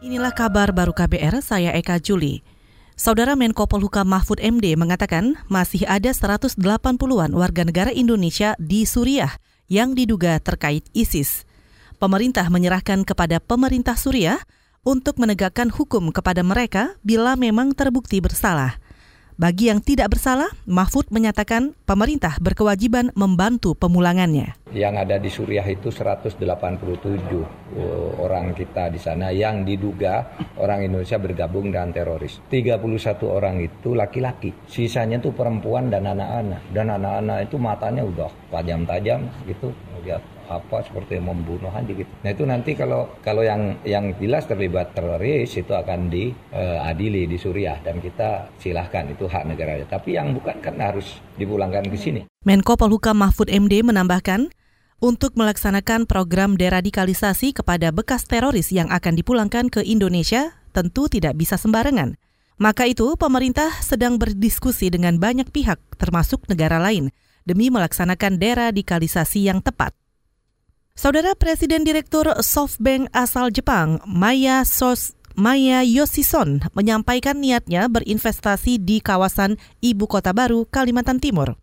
Inilah kabar baru KBR, saya Eka Juli. Saudara Menko Polhukam Mahfud MD mengatakan masih ada 180-an warga negara Indonesia di Suriah yang diduga terkait ISIS. Pemerintah menyerahkan kepada pemerintah Suriah untuk menegakkan hukum kepada mereka bila memang terbukti bersalah. Bagi yang tidak bersalah, Mahfud menyatakan pemerintah berkewajiban membantu pemulangannya. Yang ada di Suriah itu 187 orang kita di sana yang diduga orang Indonesia bergabung dengan teroris. 31 orang itu laki-laki, sisanya itu perempuan dan anak-anak. Dan anak-anak itu matanya udah tajam-tajam gitu, lihat apa seperti membunuh aja gitu. Nah itu nanti kalau kalau yang yang jelas terlibat teroris itu akan diadili uh, di Suriah dan kita silahkan itu hak negara. Tapi yang bukan kan harus dipulangkan ke sini. Menko Polhukam Mahfud MD menambahkan, untuk melaksanakan program deradikalisasi kepada bekas teroris yang akan dipulangkan ke Indonesia tentu tidak bisa sembarangan. Maka itu, pemerintah sedang berdiskusi dengan banyak pihak, termasuk negara lain, demi melaksanakan deradikalisasi yang tepat. Saudara Presiden Direktur SoftBank asal Jepang, Maya Sos Maya Yoshison menyampaikan niatnya berinvestasi di kawasan Ibu Kota Baru, Kalimantan Timur.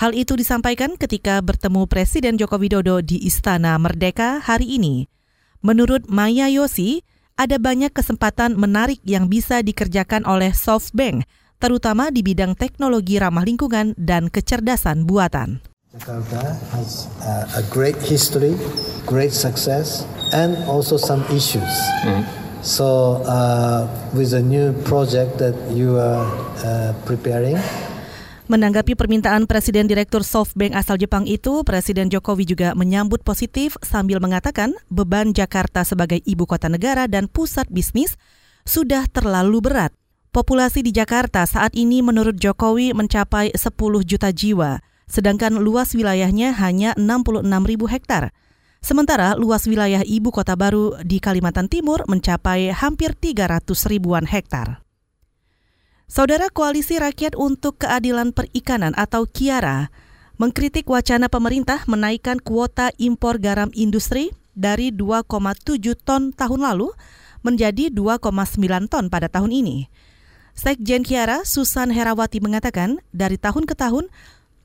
Hal itu disampaikan ketika bertemu Presiden Joko Widodo di Istana Merdeka hari ini. Menurut Maya Yosi, ada banyak kesempatan menarik yang bisa dikerjakan oleh SoftBank, terutama di bidang teknologi ramah lingkungan dan kecerdasan buatan. Jakarta has uh, a great history, great success, and also some issues. Mm. So, uh, with a new project that you are uh, preparing, Menanggapi permintaan Presiden Direktur SoftBank asal Jepang itu, Presiden Jokowi juga menyambut positif sambil mengatakan beban Jakarta sebagai ibu kota negara dan pusat bisnis sudah terlalu berat. Populasi di Jakarta saat ini menurut Jokowi mencapai 10 juta jiwa sedangkan luas wilayahnya hanya 66 ribu hektar. Sementara luas wilayah ibu kota baru di Kalimantan Timur mencapai hampir 300 ribuan hektar. Saudara Koalisi Rakyat untuk Keadilan Perikanan atau KIARA mengkritik wacana pemerintah menaikkan kuota impor garam industri dari 2,7 ton tahun lalu menjadi 2,9 ton pada tahun ini. Sekjen Kiara Susan Herawati mengatakan dari tahun ke tahun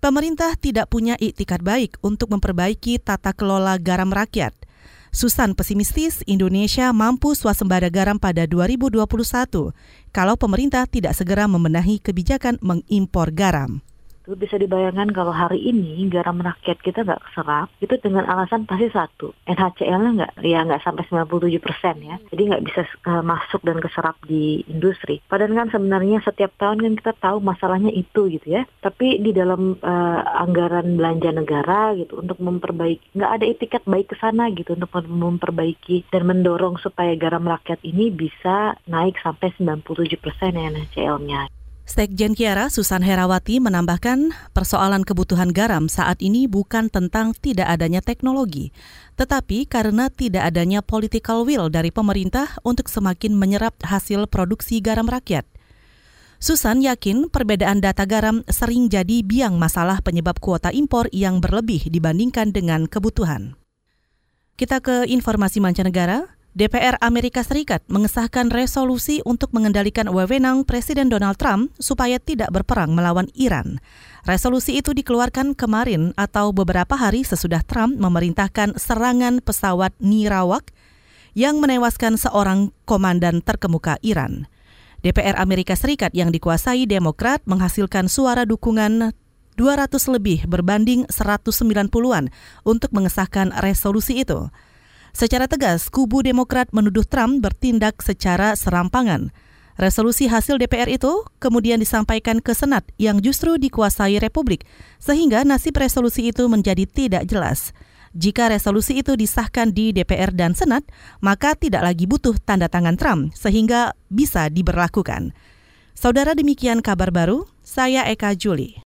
pemerintah tidak punya iktikat baik untuk memperbaiki tata kelola garam rakyat. Susan pesimistis Indonesia mampu swasembada garam pada 2021 kalau pemerintah tidak segera membenahi kebijakan mengimpor garam itu bisa dibayangkan kalau hari ini garam rakyat kita nggak keserap itu dengan alasan pasti satu NHCL-nya nggak ya nggak sampai 97 persen ya. Jadi nggak bisa uh, masuk dan keserap di industri. Padahal kan sebenarnya setiap tahun kan kita tahu masalahnya itu gitu ya. Tapi di dalam uh, anggaran belanja negara gitu untuk memperbaiki nggak ada etiket baik ke sana gitu untuk memperbaiki dan mendorong supaya garam rakyat ini bisa naik sampai 97 persen NHCL-nya Sekjen Kiara Susan Herawati menambahkan persoalan kebutuhan garam saat ini bukan tentang tidak adanya teknologi, tetapi karena tidak adanya political will dari pemerintah untuk semakin menyerap hasil produksi garam rakyat. Susan yakin perbedaan data garam sering jadi biang masalah penyebab kuota impor yang berlebih dibandingkan dengan kebutuhan. Kita ke informasi mancanegara. DPR Amerika Serikat mengesahkan resolusi untuk mengendalikan wewenang Presiden Donald Trump supaya tidak berperang melawan Iran. Resolusi itu dikeluarkan kemarin atau beberapa hari sesudah Trump memerintahkan serangan pesawat Nirawak yang menewaskan seorang komandan terkemuka Iran. DPR Amerika Serikat yang dikuasai Demokrat menghasilkan suara dukungan 200 lebih berbanding 190-an untuk mengesahkan resolusi itu. Secara tegas, kubu Demokrat menuduh Trump bertindak secara serampangan. Resolusi hasil DPR itu kemudian disampaikan ke Senat yang justru dikuasai Republik, sehingga nasib resolusi itu menjadi tidak jelas. Jika resolusi itu disahkan di DPR dan Senat, maka tidak lagi butuh tanda tangan Trump, sehingga bisa diberlakukan. Saudara demikian kabar baru, saya Eka Juli.